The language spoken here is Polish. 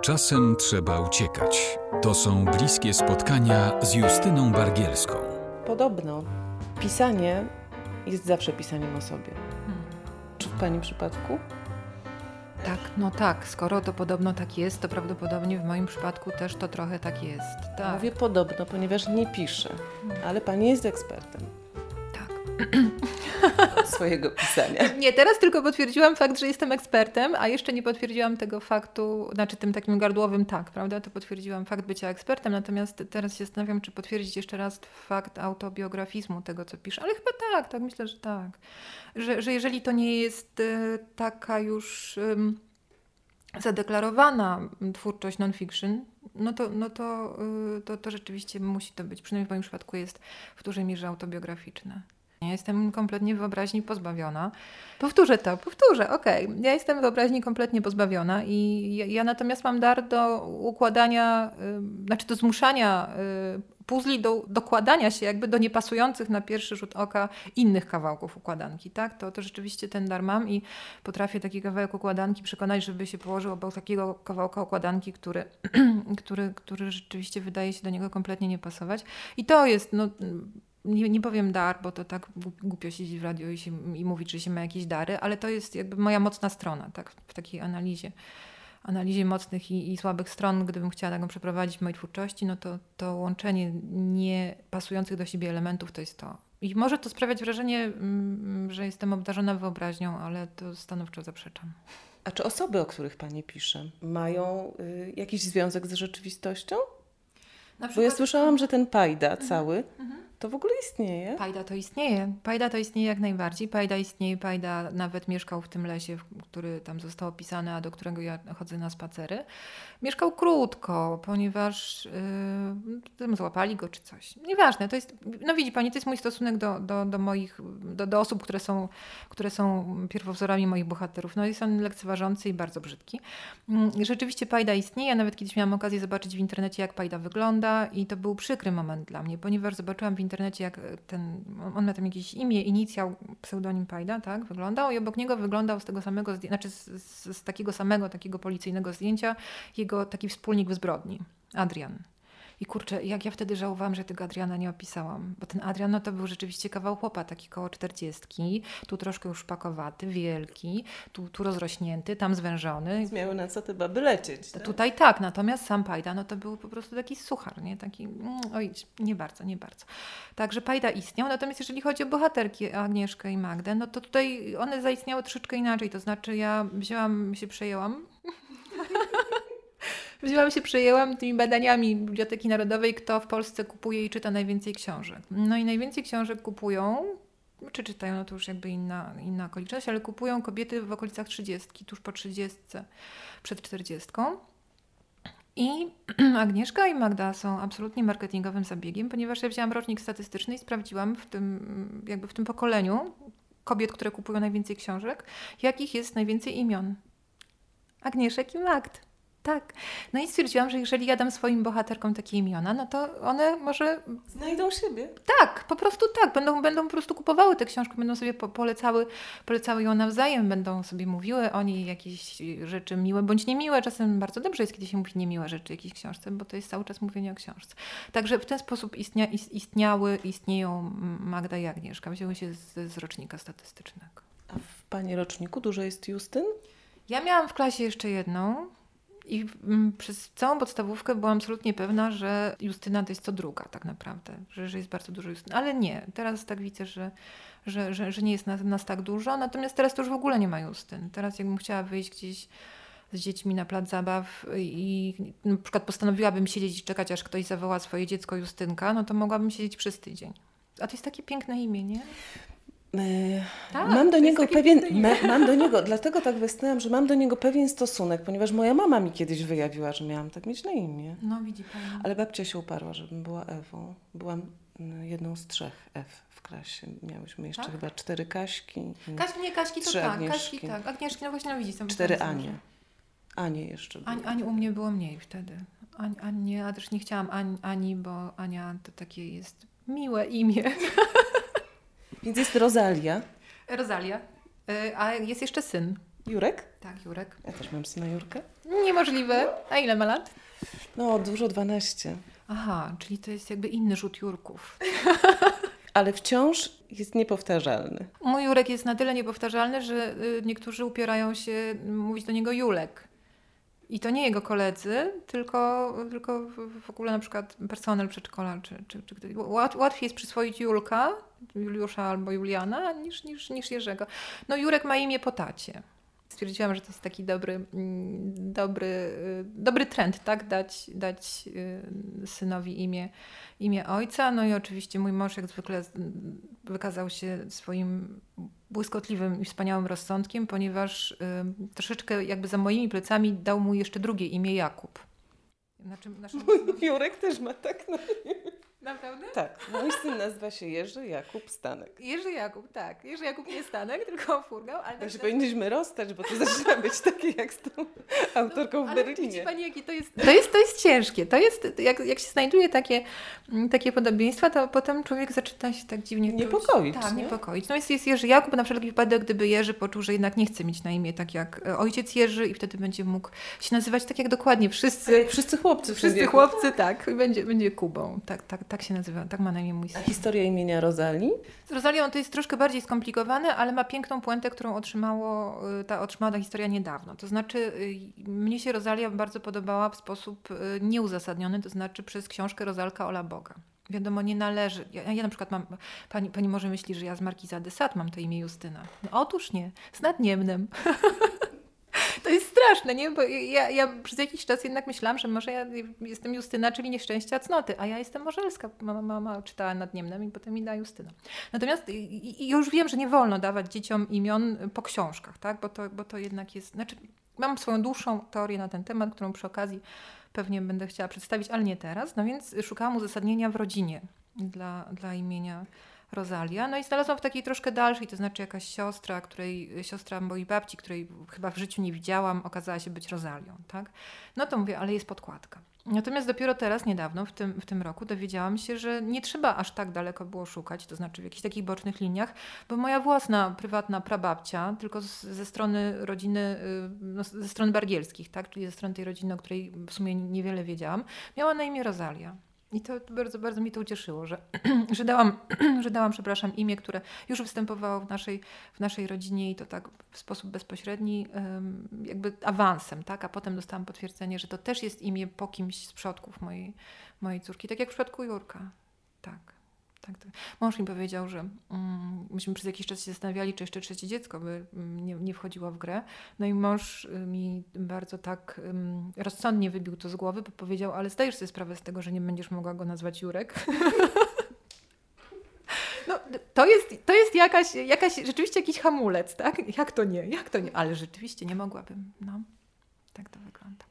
Czasem trzeba uciekać. To są bliskie spotkania z Justyną Bargielską. Podobno pisanie jest zawsze pisaniem o sobie. Czy w Pani przypadku? Tak, no tak. Skoro to podobno tak jest, to prawdopodobnie w moim przypadku też to trochę tak jest. Tak. Mówię podobno, ponieważ nie piszę, ale Pani jest ekspertem. Swojego pisania. Nie, teraz tylko potwierdziłam fakt, że jestem ekspertem, a jeszcze nie potwierdziłam tego faktu, znaczy tym takim gardłowym tak, prawda? To potwierdziłam fakt bycia ekspertem, natomiast teraz się zastanawiam, czy potwierdzić jeszcze raz fakt autobiografizmu tego, co piszę. Ale chyba tak, tak, myślę, że tak. Że, że jeżeli to nie jest e, taka już zadeklarowana twórczość non-fiction, no to, no to, y, to, to rzeczywiście musi to być, przynajmniej w moim przypadku jest w dużej mierze autobiograficzne. Ja jestem kompletnie wyobraźni pozbawiona. Powtórzę to, powtórzę, okej. Okay. Ja jestem wyobraźni kompletnie pozbawiona i ja, ja, natomiast mam dar do układania, y, znaczy do zmuszania y, puzli, do dokładania się jakby do niepasujących na pierwszy rzut oka innych kawałków układanki, tak? To, to rzeczywiście ten dar mam i potrafię taki kawałek układanki przekonać, żeby się położył obok takiego kawałka układanki, który, który, który rzeczywiście wydaje się do niego kompletnie nie pasować. I to jest, no nie, nie powiem dar, bo to tak głupio siedzieć w radio i, się, i mówić, że się ma jakieś dary, ale to jest jakby moja mocna strona, tak, w takiej analizie analizie mocnych i, i, słabych stron, gdybym chciała taką przeprowadzić w mojej twórczości, no to, to łączenie nie pasujących do siebie elementów to jest to. I może to sprawiać wrażenie, mm, że jestem obdarzona wyobraźnią, ale to stanowczo zaprzeczam. A czy osoby, o których Pani pisze, mają y, jakiś związek z rzeczywistością? Przykład... Bo ja słyszałam, że ten pajda mhm. cały mhm. To w ogóle istnieje? Pajda to istnieje. Pajda to istnieje jak najbardziej. Pajda istnieje. Pajda nawet mieszkał w tym lesie, który tam został opisany, a do którego ja chodzę na spacery. Mieszkał krótko, ponieważ yy, złapali go czy coś. Nieważne, to jest, no widzi Pani, to jest mój stosunek do, do, do moich, do, do osób, które są, które są pierwowzorami moich bohaterów. No jest on lekceważący i bardzo brzydki. Yy, rzeczywiście Pajda istnieje. Nawet kiedyś miałam okazję zobaczyć w internecie, jak Pajda wygląda i to był przykry moment dla mnie, ponieważ zobaczyłam w internecie, jak ten, on ma tam jakieś imię, inicjał, pseudonim Pajda, tak, wyglądał i obok niego wyglądał z tego samego, znaczy z, z, z takiego samego, takiego policyjnego zdjęcia jego taki wspólnik w zbrodni, Adrian. I kurczę, jak ja wtedy żałowałam, że tego Adriana nie opisałam. Bo ten Adrian no to był rzeczywiście kawał chłopa, taki koło czterdziestki, tu troszkę już pakowaty, wielki, tu, tu rozrośnięty, tam zwężony. Miały na co te baby lecieć. Tak? Tutaj tak, natomiast sam Pajda, no to był po prostu taki suchar, nie? Taki, mm, oj, nie bardzo, nie bardzo. Także Pajda istniał, natomiast jeżeli chodzi o bohaterki Agnieszkę i Magdę, no to tutaj one zaistniały troszeczkę inaczej, to znaczy ja wzięłam, się przejęłam wzięłam się, przejęłam tymi badaniami Biblioteki Narodowej, kto w Polsce kupuje i czyta najwięcej książek. No i najwięcej książek kupują, czy czytają, no to już jakby inna, inna okoliczność, ale kupują kobiety w okolicach 30, tuż po 30, przed 40. I Agnieszka i Magda są absolutnie marketingowym zabiegiem, ponieważ ja wzięłam rocznik statystyczny i sprawdziłam w tym, jakby w tym pokoleniu kobiet, które kupują najwięcej książek, jakich jest najwięcej imion. Agnieszek i Magd. Tak. No i stwierdziłam, że jeżeli ja dam swoim bohaterkom takie imiona, no to one może... Znajdą siebie. Tak, po prostu tak. Będą, będą po prostu kupowały te książki, będą sobie polecały, polecały ją nawzajem, będą sobie mówiły o niej jakieś rzeczy miłe bądź niemiłe. Czasem bardzo dobrze jest, kiedy się mówi niemiłe rzeczy jakiejś książce, bo to jest cały czas mówienie o książce. Także w ten sposób istnia, istniały, istnieją Magda i Agnieszka. Wzięły się z, z rocznika statystycznego. A w Pani roczniku dużo jest Justyn? Ja miałam w klasie jeszcze jedną, i mm, przez całą podstawówkę byłam absolutnie pewna, że Justyna to jest co druga tak naprawdę, że, że jest bardzo dużo Justyny. Ale nie, teraz tak widzę, że, że, że, że nie jest nas, nas tak dużo. Natomiast teraz to już w ogóle nie ma Justyn. Teraz jakbym chciała wyjść gdzieś z dziećmi na plac zabaw i na przykład postanowiłabym siedzieć i czekać, aż ktoś zawoła swoje dziecko Justynka, no to mogłabym siedzieć przez tydzień. A to jest takie piękne imię, nie? E, tak, mam do niego pewien, mam do niego, dlatego tak westnęłam, że mam do niego pewien stosunek, ponieważ moja mama mi kiedyś wyjawiła, że miałam tak mieć na imię. No widzi pani. Ale babcia się uparła, żebym była Ewą. Byłam mm, jedną z trzech Ew w klasie. Miałyśmy jeszcze tak? chyba cztery Kaśki. Kaśki, nie Kaśki to tak, Agnieszki. Kaśki tak. Agnieszki, no właśnie no widzisz. Cztery Anie. Anie jeszcze było. Ani, u mnie było mniej wtedy. Ani, Ani, ja też nie chciałam Ani, Ani, bo Ania to takie jest miłe imię. Więc jest Rosalia. Rosalia. Y, a jest jeszcze syn. Jurek? Tak, Jurek. Ja też mam syna Jurka. Niemożliwe. A ile ma lat? No, dużo 12. Aha, czyli to jest jakby inny rzut Jurków. Ale wciąż jest niepowtarzalny. Mój Jurek jest na tyle niepowtarzalny, że y, niektórzy upierają się mówić do niego Julek. I to nie jego koledzy, tylko, tylko w ogóle na przykład personel przedszkola. Czy, czy, czy, łatwiej jest przyswoić Julka, Juliusza albo Juliana, niż, niż, niż Jerzego. No Jurek ma imię po tacie stwierdziłam, że to jest taki dobry, mm, dobry, y, dobry trend, tak? Dać, dać y, synowi imię, imię ojca. No i oczywiście mój mąż jak zwykle wykazał się swoim błyskotliwym i wspaniałym rozsądkiem, ponieważ y, troszeczkę jakby za moimi plecami dał mu jeszcze drugie imię Jakub. Znaczy, naszym... Jurek też ma tak na imię. Naprawdę? Tak. Mój syn nazywa się Jerzy Jakub Stanek. Jerzy Jakub, tak. Jerzy Jakub nie Stanek, tylko Furgał. Ale tak się powinniśmy rozstać, bo to zaczyna być takie jak z tą autorką no, w Berlinie. Pani, jaki to jest, to jest, to jest ciężkie. To jest, jak, jak się znajduje takie, mm, takie podobieństwa, to potem człowiek zaczyna się tak dziwnie Niepokoić. Tak, nie? niepokoić. No jest, jest Jerzy Jakub, na wszelki wypadek, gdyby Jerzy poczuł, że jednak nie chce mieć na imię tak jak e, ojciec Jerzy i wtedy będzie mógł się nazywać tak jak dokładnie wszyscy. Wszyscy chłopcy. Wszyscy chłopcy, tak. I będzie, będzie Kubą. Tak, tak, tak się nazywa. Tak ma na imię mój syn. A historia imienia Rozali? Z Rozalią to jest troszkę bardziej skomplikowane, ale ma piękną puentę, którą otrzymało, y, ta, otrzymała ta historia niedawno. To znaczy, y, mnie się Rozalia bardzo podobała w sposób y, nieuzasadniony, to znaczy przez książkę Rozalka Ola Boga. Wiadomo, nie należy. Ja, ja, na przykład mam, pani, pani może myśli, że ja z Markiza de Sade mam to imię Justyna. No, otóż nie, z nadniemnem. Straszne, nie? Bo ja, ja przez jakiś czas jednak myślałam, że może ja jestem Justyna, czyli nieszczęścia cnoty, a ja jestem Morzelska. Mama, mama czytała nad Niemnem i potem mi da Justyna. Natomiast i, i już wiem, że nie wolno dawać dzieciom imion po książkach, tak? Bo to, bo to jednak jest... Znaczy, mam swoją dłuższą teorię na ten temat, którą przy okazji pewnie będę chciała przedstawić, ale nie teraz. No więc szukałam uzasadnienia w rodzinie dla, dla imienia Rosalia. No i znalazłam w takiej troszkę dalszej, to znaczy jakaś siostra, której, siostra mojej babci, której chyba w życiu nie widziałam, okazała się być Rosalią, tak? No to mówię, ale jest podkładka. Natomiast dopiero teraz, niedawno, w tym, w tym roku, dowiedziałam się, że nie trzeba aż tak daleko było szukać, to znaczy w jakichś takich bocznych liniach, bo moja własna, prywatna prababcia, tylko z, ze strony rodziny, y, no, ze strony Bargielskich, tak, czyli ze strony tej rodziny, o której w sumie niewiele wiedziałam, miała na imię Rosalia. I to bardzo, bardzo mi to ucieszyło, że, że, dałam, że dałam, przepraszam, imię, które już występowało w naszej, w naszej rodzinie i to tak w sposób bezpośredni, jakby awansem, tak? A potem dostałam potwierdzenie, że to też jest imię po kimś z przodków mojej, mojej córki, tak jak w przypadku Jurka. Tak tak, tak. Mąż mi powiedział, że um, myśmy przez jakiś czas się zastanawiali, czy jeszcze trzecie dziecko by um, nie, nie wchodziło w grę. No i mąż y, mi bardzo tak um, rozsądnie wybił to z głowy, bo powiedział, ale zdajesz sobie sprawę z tego, że nie będziesz mogła go nazwać Jurek. No, to jest, to jest jakaś, jakaś, rzeczywiście jakiś hamulec, tak? Jak to nie? Jak to nie? Ale rzeczywiście nie mogłabym. No, tak to wygląda.